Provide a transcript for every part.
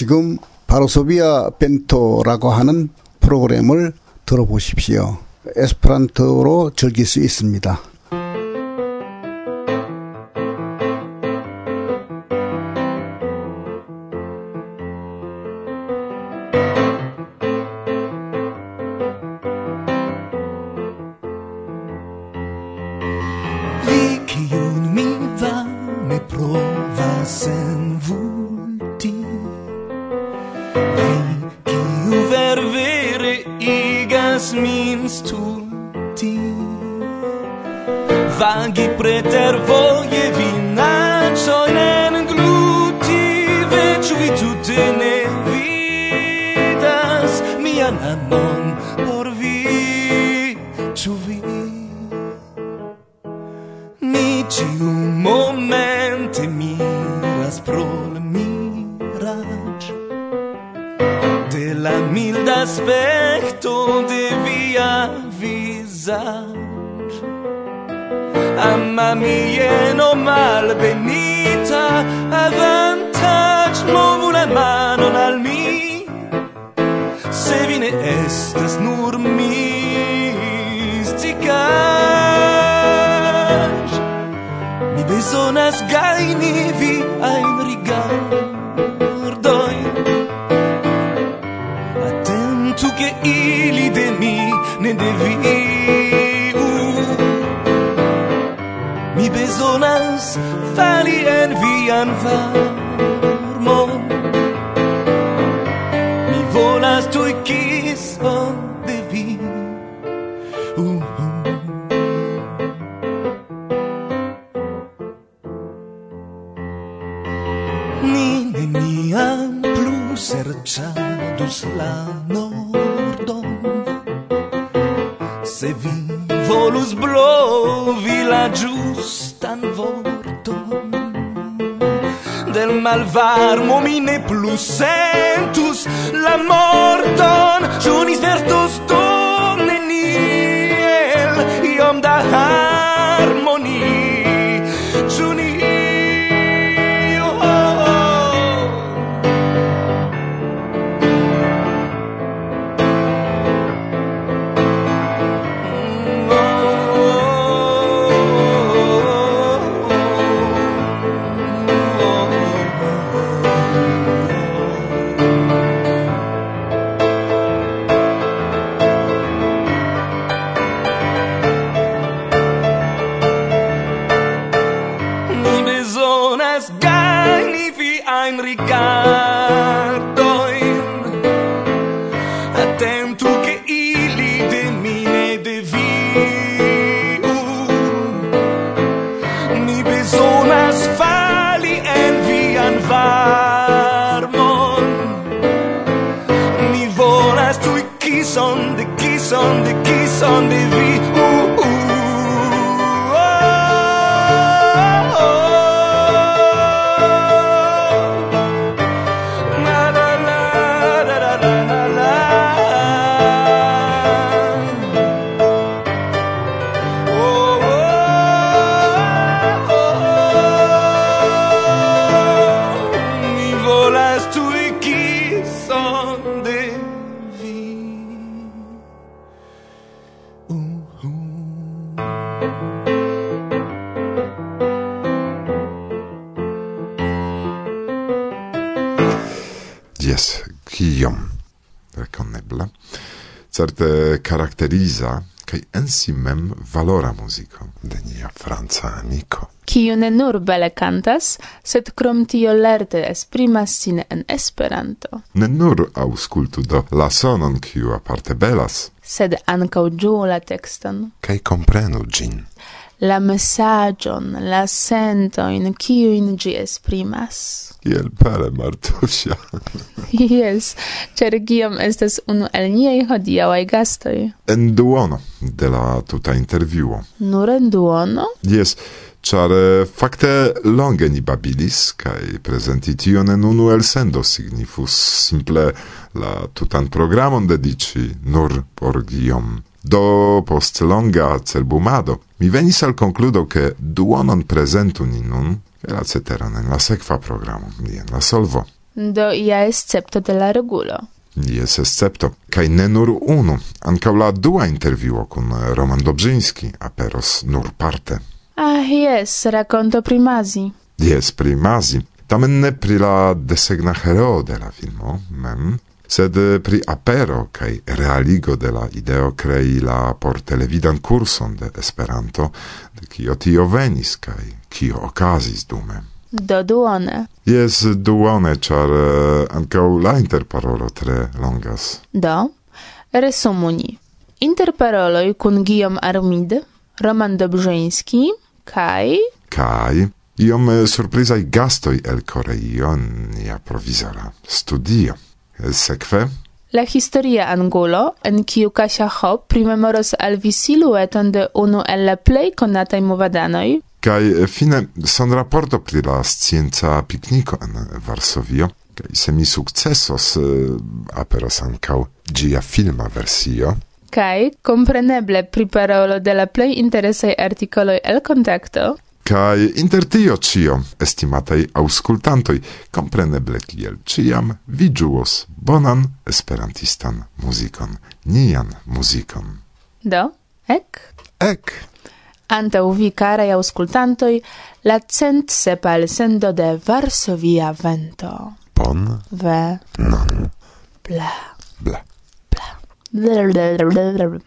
지금 바로소비아 벤토라고 하는 프로그램을 들어보십시오. 에스프란토로 즐길 수 있습니다. mi ciu momente miras pro la mirac de la milda aspecto de via visac amma mie no mal benita avantac movu la mano al mi. Se vine estes nur mi volas fali en vian varmon. Mi volas tui kison de vi. Uh -huh. Ni neniam plu serĉadus la nordon. Se vi volus blovi la ĝusta vorton Del malvarmo mi ne plus sentus la morton Ĉu ni spertos karakteriza kaj en si mem valora musico de nia franca amico. Kiu ne nur bele cantas, sed krom tio lerte esprimas sin en Esperanto. Ne nur auscultu do la sonon kiu aparte belas, sed ancau giu la tekston Kai komprenu gin la messagion, la sento in gi esprimas. Iel pare Martusia. yes, cer giam estes unu el niei hodiauai gastoi. En duono de la tuta interviuo. Nur en duono? Yes, char eh, fakte longe ni babilis, cae presenti tion en unu el sendo signifus simple la tutan programon dedici nur por giom Do post longa cerbumado mi venis al concludo che duonon prezentu ni nun la ceteran en la sekva programo ni en la solvo. Do ia escepto de la regulo. Jes escepto, kaj ne nur unu, ankaŭ la dua intervjuo kun eh, Roman Dobrzyński aperos nur parte. Ah, jes, rakonto primazi. Jes, primazi. Tamen ne pri la desegna heroo de la filmo mem, sed eh, pri apero kaj realigo de la ideo krei la por televidan kurson de Esperanto, de kio tio venis kaj kio okazis dume. Do duone. Jes, duone, char uh, eh, ancau la interparolo tre longas. Do, resumu ni. Interparoloj kun Guillaume Armide, Roman Dobrzyński kai... Kai, iom eh, surprizai gastoi el Koreio nia provizora studio. Sekve? La historia angolo en kiu Kasia Ho primemoros al vi silueton de unu el la plej konataj movadanoj. Kaj eh, fine sonraporto pri la scienca pikniko en eh, Varsovio, kaj se mi sukcesos eh, aperos ankaŭ ĝia filma versio. Kaj, kompreneble, pri parolo de la plej interesaj artikoloj el kontakto, Kai inter tio cio, estimatei auscultantoi, compreneble kiel ciam, vi giuos bonan esperantistan muzikon, nian muzikon. Do, ec? Ec! Antau vi, carai auscultantoi, la cent sepa el sendo de Varsovia vento. Bon. Ve. Non. Bla. Bla. Bla. Bla. Bla. Bla. Bla. Bla. Bla.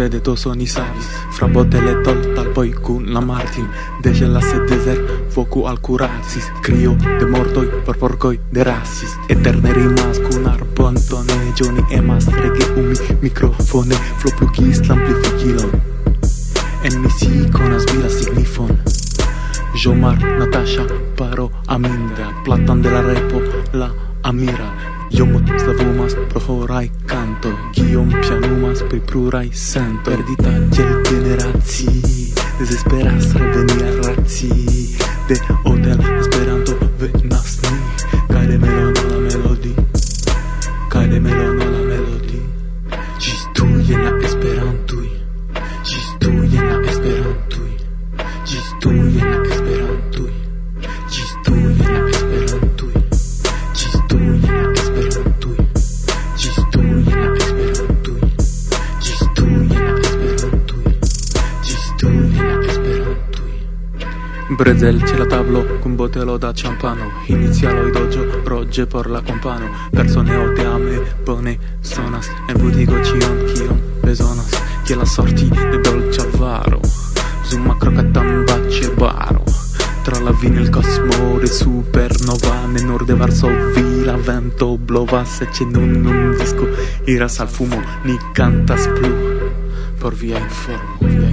sed to soni savis. Frabotele tol poi cun la martin Deje la sed desert focu al curatis Crio de mortoi por porcoi de rasis Eterne rimas cun arpontone Johnny emas rege umi microfone Floplucis l'amplificilon. En misi conas vira signifon. Jomar, Natasha, Paro, Aminda Platan de la repo, la amira Iom slavumas pro horaj canto Kiom pianumas pri pluraj sento Perdita tiel generaci Desesperas reveni al raci De hotel Esperanto veni Brezel c'è la tablo con botello da champano Inizialo i dojo, rogge por la compano. Persone o te ame, bone sonas. En butigo cion, kion bezonas Che la sorti de dolce avaro Zuma crocatam bace baro. Tra la vin il cosmo de supernova. Ne de Varsovi la vento blovas E c'è nun un disco, iras al fumo Ni cantas plu, por via informo, via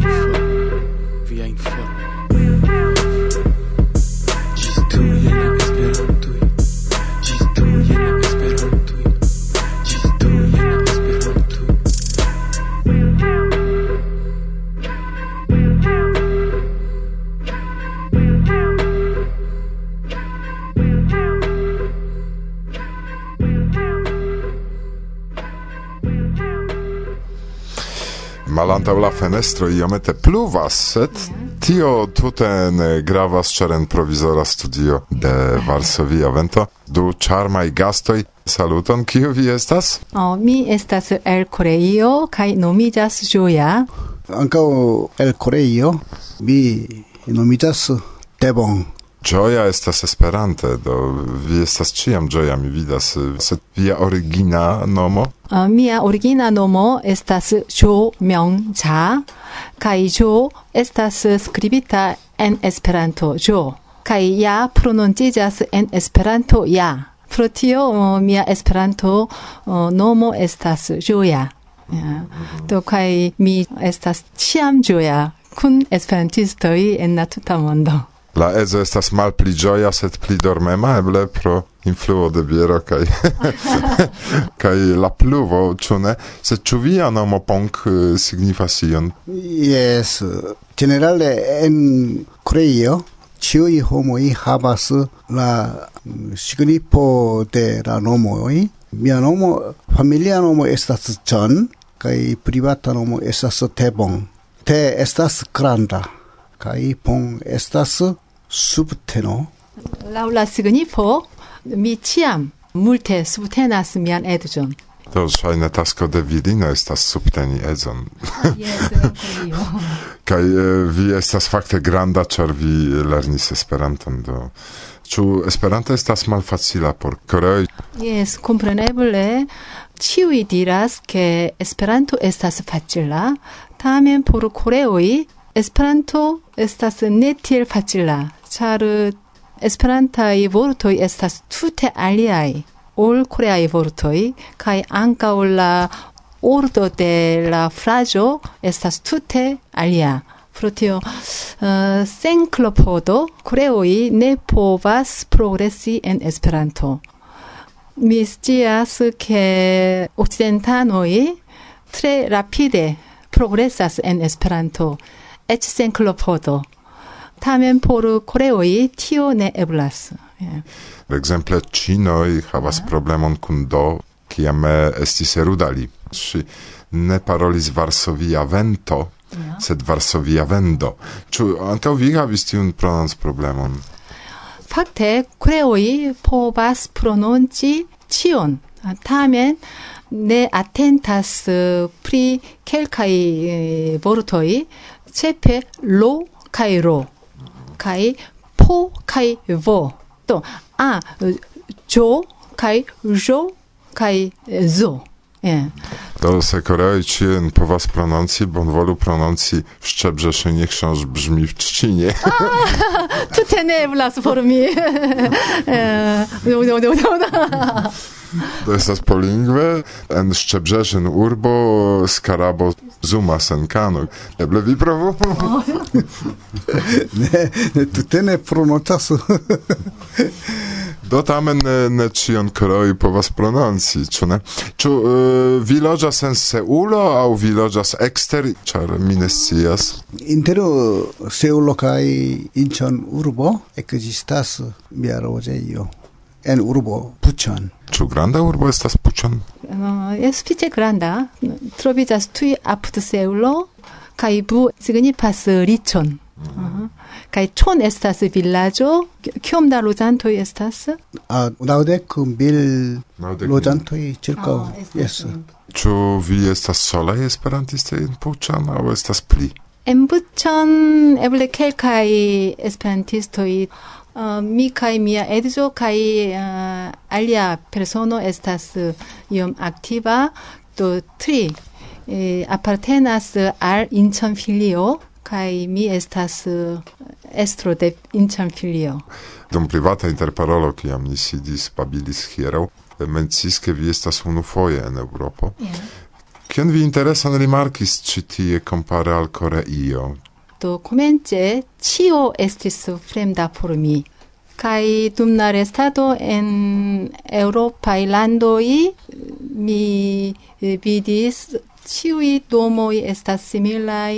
antaŭ la fenestro iomete pluvas, sed tio tute ne gravas ĉar en provizora studio de Varsovia vento du charmai gastoj Saluton, kiu vi estas? Oh, mi estas el Koreio kaj nomiĝas Julia. Ankaŭ el Koreio mi nomiĝas Tebon. Gioia estas esperante, do vi estas ciam gioia mi vidas, sed via origina nomo? Uh, mia origina nomo estas Jo Myung Cha kaj Jo estas skribita en Esperanto Jo kaj ja prononciĝas en Esperanto ja. Pro tio uh, mia Esperanto uh, nomo estas Joja. Ja. Do kaj mi estas ĉiam ĝoja kun esperantistoj en la tuta mondo la ezo estas malpli gioia, sed pli dormema eble pro influo de biero kai, kai la pluvo ĉu ne? Se ĉu via nomo punk eh, signifas ion? Yes, eh, generale en Koreio ciui homoi habas la mm, signifo de la nomoi. mia nomo familia nomo estas Chan kai privata nomo estas Tebon Te estas granda kai Pong estas subteno laula signifo mi ciam multe subtenas mian edzon to ŝajne tasko de virino estas subteni edzon. Ah, Jes, Kaj eh, vi estas fakte granda, ĉar vi lernis Esperanton do. Ĉu Esperanto estas malfacila por koreoj? Jes, kompreneble ĉiuj diras ke Esperanto estas facila, tamen por koreoj Esperanto estas ne tiel facila ĉar eh, esperantaj vortoj estas tute aliaj ol koreaj vortoj kai ankaŭ la ordo de la frazo estas tute alia. Pro tio uh, senklopodo koreoi ne povas progresi en Esperanto. Mi scias ke occidentanoi tre rapide progresas en Esperanto, Ech sen klopodo tamen por koreoj tio ne eblas. Yeah. Ekzemple ĉinoj havas yeah. problemon kun do, kiam eh, estis erudali. Ŝi ne parolis varsovia vento, yeah. sed varsovia vendo. Ĉu antaŭ vi havis tiun problemon? Fakte kreoj povas prononci tion. Tamen ne atentas eh, pri kelkaj eh, vortoj, ĉefe lo kaj ro. kaj po kaj wo. To a, jo kaj żo kaj zo. To se po was pronuncji, bo on wolu pronuncji w Szczebrzeszynie książ brzmi w czcinie. To te nie w las formie. No, no, no, Do estas polingve en Szczebrzeszyn urbo skarabo zuma senkano. Eble vi provu? ne, ne, tute ne prononcasu. Do tamen ne, ne cion kroi povas prononci, ĉu ne? Ĉu uh, vi loĝas en Seulo aŭ vi loĝas ekster, ĉar mi ne scias. Inter Seulo kaj Inĉon urbo ekzistas mia loĝejo en urbo Puchon. Ĉu granda urbo estas Puchon? Uh, eh, sufiĉe granda. Troviĝas tuj apud Seulo kaj bu signifas eh, riĉon. Mm. Mm-hmm. Uh -huh. Kaj ĉon estas vilaĝo, kiom da loĝantoj estas? Uh, naŭdek mil loĝantoj ĉirkaŭ, ah, jes. Ĉu vi estas solaj esperantistoj en Puĉan aŭ estas pli? En Puchon eble kelkaj esperantistoj Uh, mi kai mia edzo kai uh, alia persono estas uh, iom activa do tri eh, apartenas uh, al Incheon filio kai mi estas uh, estro de Incheon filio dum privata interparolo kiam ni sidis babilis hieraŭ eh, mencis ke vi estas unufoje en Eŭropo yeah. Kion vi interesan rimarkis ĉi tie kompare al Koreio? do komence ĉio estis fremda por mi kaj dum la restado en eŭropaj landoj mi eh, vidis ĉiuj domoj estas similaj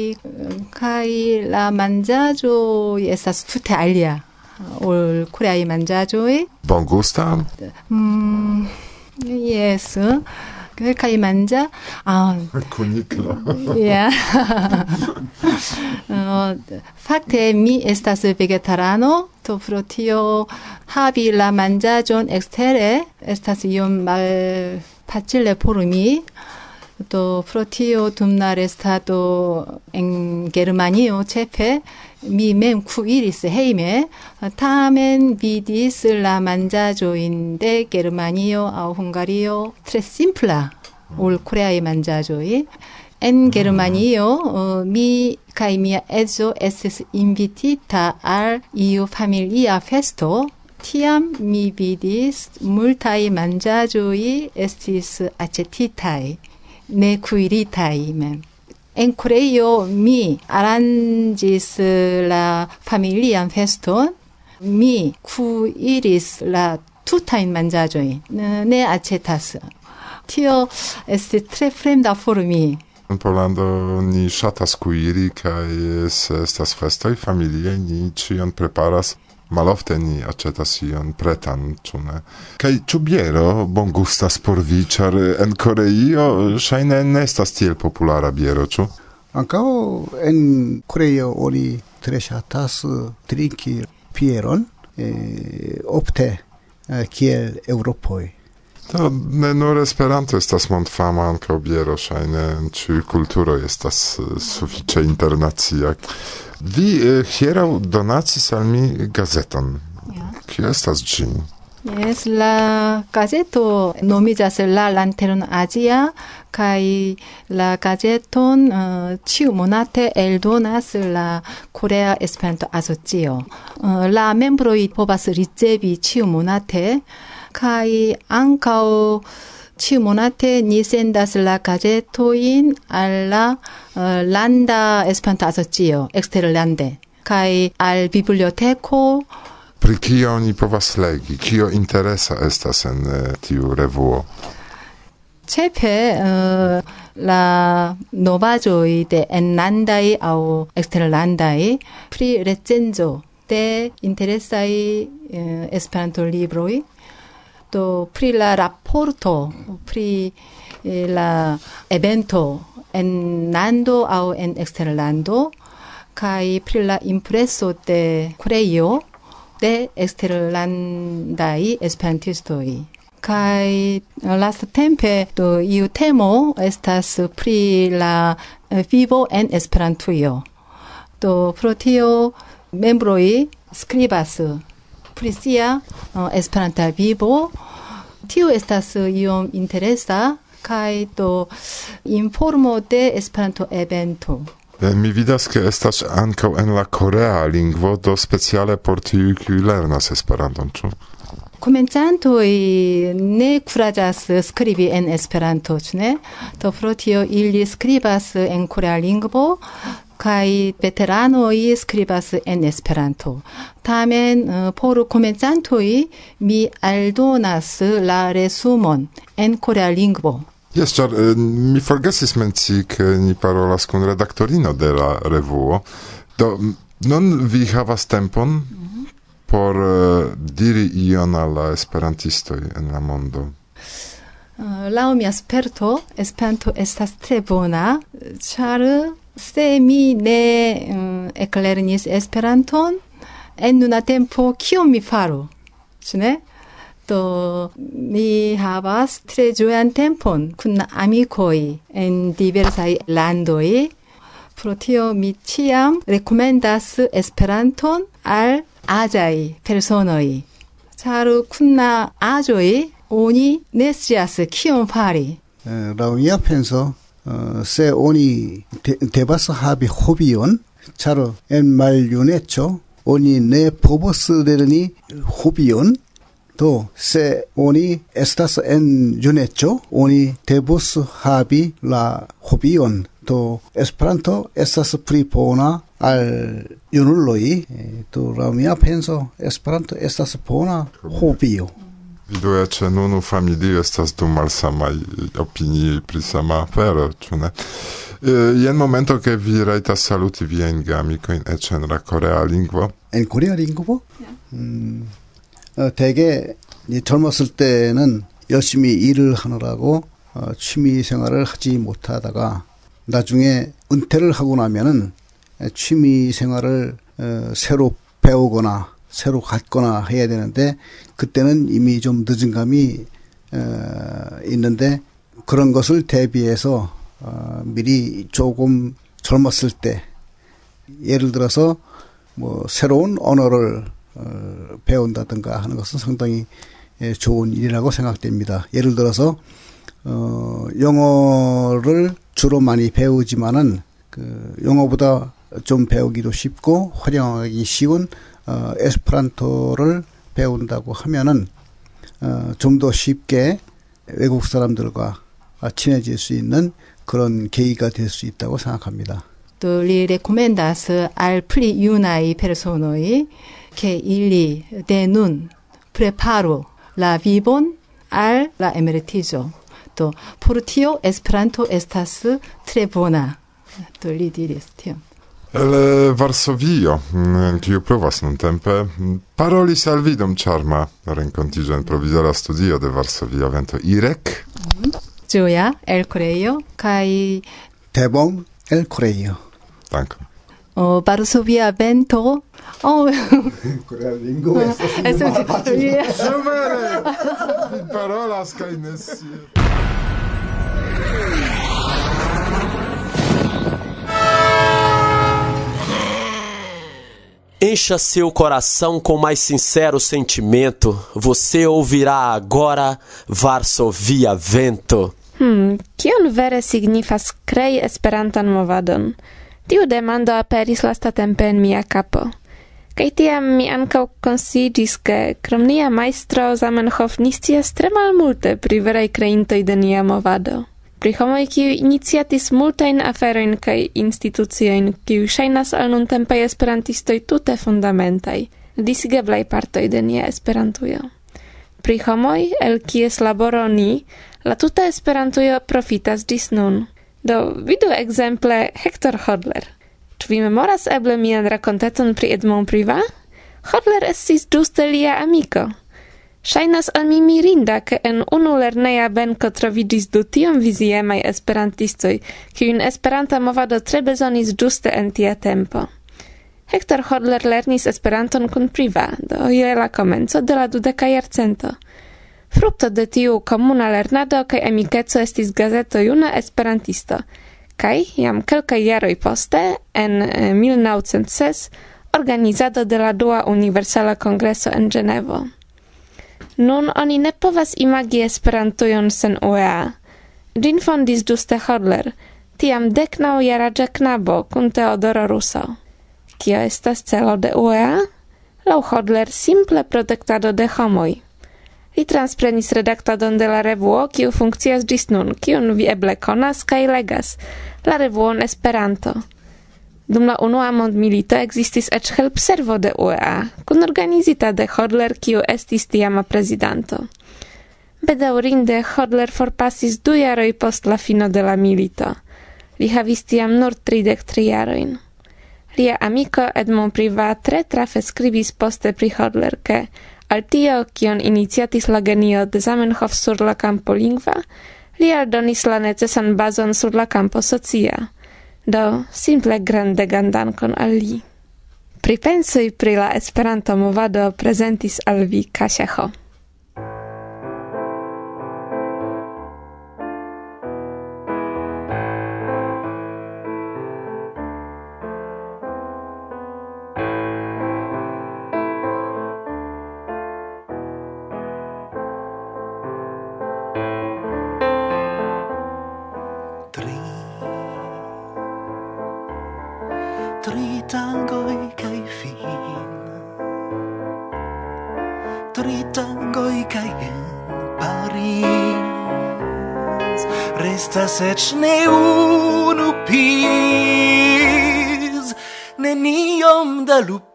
kaj la manĝaĵoj estas tute alia ol koreaj manĝaĵoj. Bongusta mm, yes eh? Как и манджа. А, Коника. Yeah. Факте ми естас вегетарано, то протио хаби ла манджа 존 엑스테레 에스타스 이온 말 파칠레 포르미 또 프로티오 둠나레스타도 엥 게르마니오 체페 미멘쿠이리스 헤이메 타멘 비디스 라만자조인데 게르마니오 아우 헝가리오 트레심플라 올 코레아의 만자조이 엔 게르마니오 어, 미 카이미아 에조 에스 인비티타 알 이유 파밀리아 페스토 티암 미비디스 물타이 만자조이 에스티스 아체티타이. ne kuiritai mem. En Coreio mi aranĝis eh, la familian feston, mi kuiris la tutajn manĝaĵojn, ne aĉetas. Tio est tre fremda por mi. En Pollando ni shatas kuiri kaj se estas festoj familiaj, ni ĉion preparas malofte ni acetas ion pretan, ĉu ne? Kaj ĉu biero bongustas por vi, ĉar en Koreio ŝajne ne estas tiel populara biero, ĉu? Ankaŭ en Koreio oni tre ŝatas eh, trinki pieron, eh, opte eh, kiel Eŭropoj. To ne nur Esperanto estas mondfama ankaŭ biero, ŝajne ĉiuj kulturoj estas eh, sufiĉe internacia. Vi eh, hieraŭ donacis al mi gazeton. Ja. Kio estas ĝi? Yes, la gazeto nomiĝas La Lanteron Azia kaj la gazeton eh, uh, ĉiu monate eldonas la Korea Esperanto Asocio. Uh, la membroj povas ricevi ĉiu monate kaj ankaŭ ĉiu monate ni sendas la gazetojn al la uh, landa esperanto Asocio eksterlande kaj al biblioteko. Pri kio oni povas legi? Kio interesa estas en uh, tiu revuo? Cepe uh, la novaĵoj de enlandaj aŭ eksterlandaj pri recenzo de interesaj uh, Esperanto-libroj do pri la rapporto pri eh, la evento en lando au en eksterlando kaj pri la impreso de creio de eksterlandaj esperantistoj. Kai last tempe do iu temo estas pri la eh, vivo en esperantujo. Do pro tio membroi skribas pri sia uh, Esperanta vivo. Tio estas uh, iom interesa kaj do informo de Esperanto evento. Mi vidas ke estas ankaŭ en la korea lingvo do speciale por tiuj kiuj lernas Esperanton, ĉu? Komencantoj ne kuraĝas skribi en Esperanto, ĉu ne? Do pro tio ili skribas en korea lingvo, kaj veteranoj skribas en Esperanto. Tamen eh, por komencantoj mi aldonas eh, la resumon en korea lingvo. Yes, ĉar eh, mi forgesis mencii, ke ni parolas kun redaktorino de la revuo. Do nun vi havas tempon por eh, diri ion al la esperantistoj en la mondo. Uh, Laŭ mia sperto, Esperanto estas tre bona, ĉar semi ne um, eklernis Esperanton en una tempo kiom mi faru, ĉu ne? Do mi havas tre ĝojan tempon kun amikoj en diversaj landoj. Pro tio mi ĉiam rekomendas Esperanton al 아자이 페르소너이 차루 쿤나 아조이 오니 네시아스 키온 파리 라우야 펜서 se oni te, devas habi hobion charo en maljuneco oni ne povos lerni hobion do se oni estas en juneco oni devos habi la hobion do esperanto estas pli bona al junuloj Eh, do la mia penso esperanto estas bona hobio Vidu eĉ en unu familio estas du malsamaj opinioj pri sama afero, ĉu ne? Eh, Jen momento ke vi rajtas saluti viajn geamikojn eĉ en la korea lingvo. en 코리아 링구보? 음, 어, 이 젊었을 때는 열심히 일을 하느라고 어, 취미 생활을 하지 못하다가 나중에 은퇴를 하고 나면은 에, 취미 생활을 어, 새로 배우거나 새로 갖거나 해야 되는데 그때는 이미 좀 늦은 감이 어, 있는데 그런 것을 대비해서 어, 미리 조금 젊었을 때 예를 들어서 뭐 새로운 언어를 어, 배운다든가 하는 것은 상당히 예, 좋은 일이라고 생각됩니다. 예를 들어서 어, 영어를 주로 많이 배우지만은 그 영어보다 좀 배우기도 쉽고 활용하기 쉬운 어, 에스프란토를 배운다고 하면은 어, 좀 더 쉽게 외국 사람들과 친해질 수 있는 그런 계기가 될 수 있다고 생각합니다. 또 recomendas al pli junai personoi che ili denun preparo la vivon al la emeritizo. 또 tre bona. To li diris tion. El eh, Varsovio, mm, kiu pluvas nuntempe, mm, parolis al vidom charma, ĉarma en provizora studio de Varsovia vento Irek. Mhm. Julia el Coreio, kai... Tebom el Koreio. Dankon. O Varsovia vento. Oh. Corea estas. Estas. Ĝumere. Parolas kaj ne scias. Encha seu coração com mais sincero sentimento. Você ouvirá agora Varsovia Vento. Hmm, kion vere signifas krei esperantan movadon? Tiu demando aperis lastatempe en mia capo. Kaj tiam mi ankaŭ konsidis, ke krom nia majstro Zamenhof ni scias tre malmulte pri veraj kreintoj de nia movado pri homoj, kiuj iniciatis multajn aferojn kaj instituciojn, kiuj ŝajnas al nuntempaj esperantistoj tute fundamentaj, disigeblaj partoj de nia Esperantujo. Pri homoj, el kies laboro ni, la tuta Esperantujo profitas ĝis nun. Do vidu ekzemple Hector Hodler. Ĉu vi memoras eble mian rakonteton pri Edmond Priva? Hodler estis ĝuste lia amiko, Shainas al mi mirinda, ke en unu lerneja benko trovidis du tiom viziemaj esperantistoj, kiujn Esperanta movado tre bezonis giuste en tia tempo. Hector Hodler lernis Esperanton kun priva, do je la komenco de la dudeka jarcento. Frukto de tiu komuna lernado kaj amikeco estis gazeto Juna Esperantisto, kaj jam kelkaj jaroj poste, en eh, 1906, organizado de la dua universala kongreso en Ĝenevo. Nun oni ne povas imagi Esperantujon sen UEA. Gin fondis ĝuste Hodler, tiam deknaŭ jaraĝa knabo kun Teodoro Ruso. Kio estas celo de UEA? Laŭ Hodler simple protektado de homoj. Li transprenis redaktadon de la revuo, kiu funkcias ĝis nun, kiun vi eble konas kaj legas, la revuon Esperanto. Dum la unua mondmilito existis eĉ helpservo de UEA, kunorganizita de Hodler, kiu estis tiama prezidanto. Bedaŭrinde Hodler forpasis du jaroj post la fino de la milito. Li havis tiam nur tridek tri jarojn. Lia amiko Edmond Privat tre trafe skribis poste pri Hodler, ke al tio, kion iniciatis la genio de Zamenhof sur la campo lingva, li aldonis la necesan bazon sur la campo socia do simple grande gandankon al li. Pripensoj pri la Esperanto movado prezentis al vi Kasia Ho. Sed ne unu pis Neniom da lup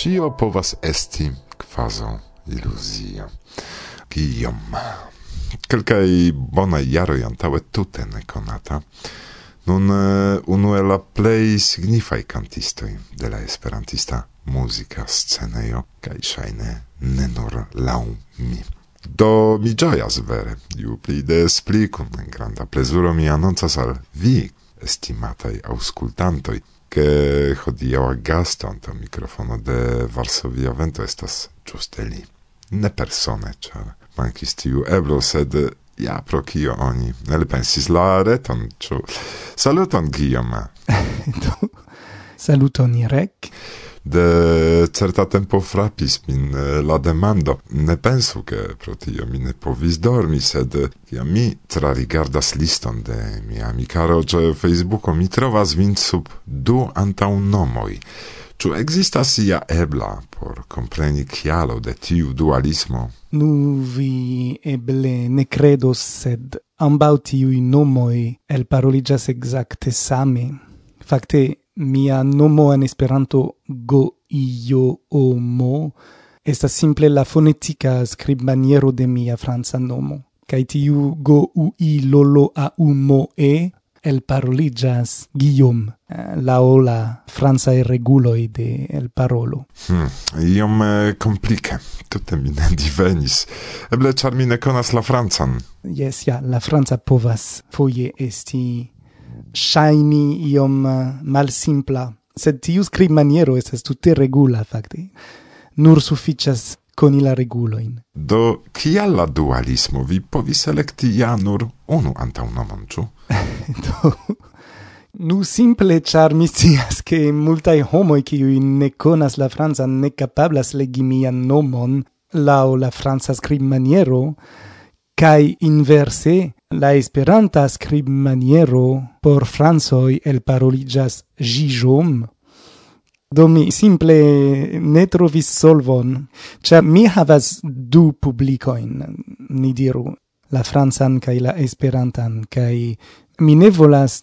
Cio povas esti quaso illusia. Kiom. Kelkaj bonaj jaroj antaŭe tute nekonata. Nun unu el la plej signifaj kantistoj de la esperantista muzika scenejo kaj ŝajne ne nur laŭ mi. Do mi ĝojas vere, ju pli des pli kun granda plezuro mi anoncas al vi, estimataj aŭskultantoj, che hodiaŭa gasto antaŭ mikrofono de Varsovia Vento estas ĝuste li. Ne persone, ĉar mankis tiu eblo, sed ja pro kio oni elpensis la reton, ĉu saluton Guillaume. Saluton Irek. De certa tempo frapis min eh, la demando. Ne pensu che pro tio mi ne povis dormi, sed ja mi trarigardas liston de mia amicaro ce Facebooko mi trovas vin sub du antaun nomoi. Ču existas ia ebla por compreni chialo de tiu dualismo? Nu, vi eble ne credos, sed ambau tiui nomoi el paroligas exacte same. Fakte, mia nomo en Esperanto go io o mo estas simple la fonetica scrib maniero de mia franca nomo. Kai tiu go u i lolo a u mo e el paroligas Guillaume eh, la ola franca e reguloi de el parolo hmm, iom eh, complica tutte mi ne divenis. Eble char mi ne conas la francan. Yes ja la franca povas foie esti shaini iom eh, mal simpla sed tiu scrib maniero estas tute regula, fakte. Nur suficias coni la reguloin. Do, kial la dualismo? Vi povis electi ja nur unu antaŭ nomon, ĉu? Do, nu simple char mi scias che multai homoi qui ne conas la franca ne capablas legi mian nomon lao la franca scrib maniero kai inverse la esperanta scrib maniero por fransoi el paroligas gijom. Do mi simple ne trovis solvon, cha mi havas du publicoin, ni diru, la fransan kai la esperantan, kai mi ne volas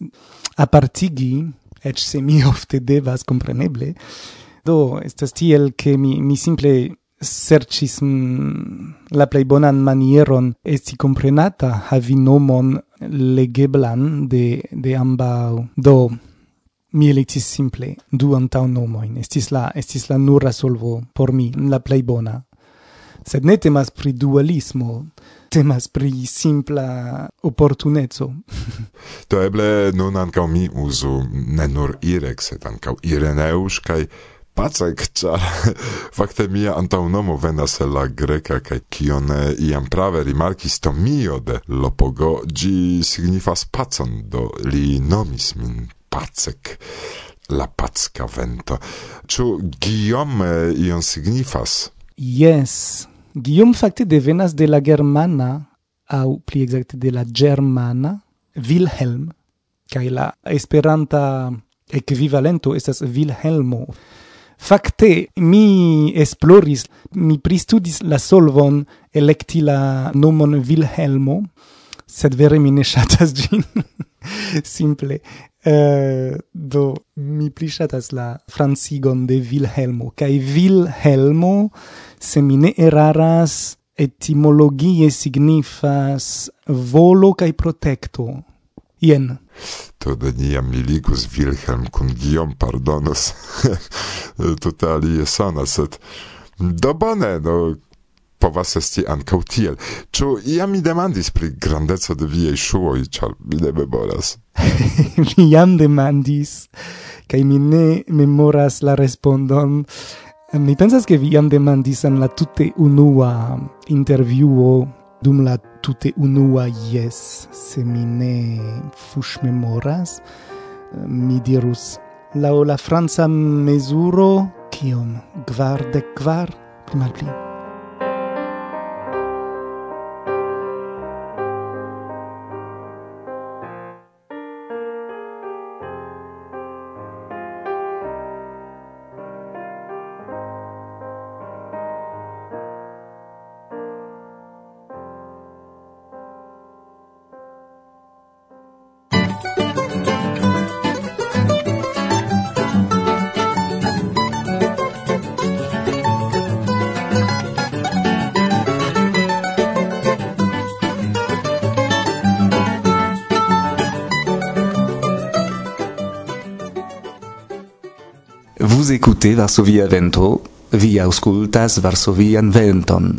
apartigi, et se mi ofte devas, compreneble, do estas tiel ke mi, mi simple sercis mm, la plej bonan manieron esti comprenata havi nomon legeblan de de ambaŭ do mi elektis simple du antaŭ nomojn. Estis la estis la nura solvo por mi la plej bona. Sed ne temas pri dualismo temas pri simpla opportuneco. Do eble nun ankaŭ mi uzu ne nur Irek, sed ankaŭ Ireneus kaj Pacek, czar fakte mia antaunomo venas el la greka kaj kion eh, iam prave rimarkis Tomio de Lopogo, gi signifas pacon, do li nomis min Pacek la packa vento. Ĉu Guillaume eh, ion signifas? Yes. Guillaume fakte devenas de la germana au pli exacte de la germana Wilhelm kaj la esperanta equivalento estas Wilhelmo. Fakte mi esploris, mi pristudis la solvon, elekti la nomon Wilhelmo, sed vere mi ne ŝatas ĝin. Simple. Uh, do mi pli ŝatas la francigon de Wilhelmo kaj Wilhelmo se mi ne eraras etimologie signifas volo kaj protekto. Jen to neniam miligus Wilhelm kun Guillaume pardonos tute alie sonas, sed do bone, no, povas esti ancau tiel. Ču, iam mi demandis pri grandezo de viei ŝuoj, ĉar mi ne memoras? mi jam demandis, kai mi ne memoras la respondon. Mi pensas che vi jam demandis en la tutte unua intervjuo dum la tute unua yes se mi ne fush memoras, mi dirus, lau la franca mesuro, kiom, gvar de gvar, pli mal pli. tute Varsovia vento, vi auscultas Varsovian venton.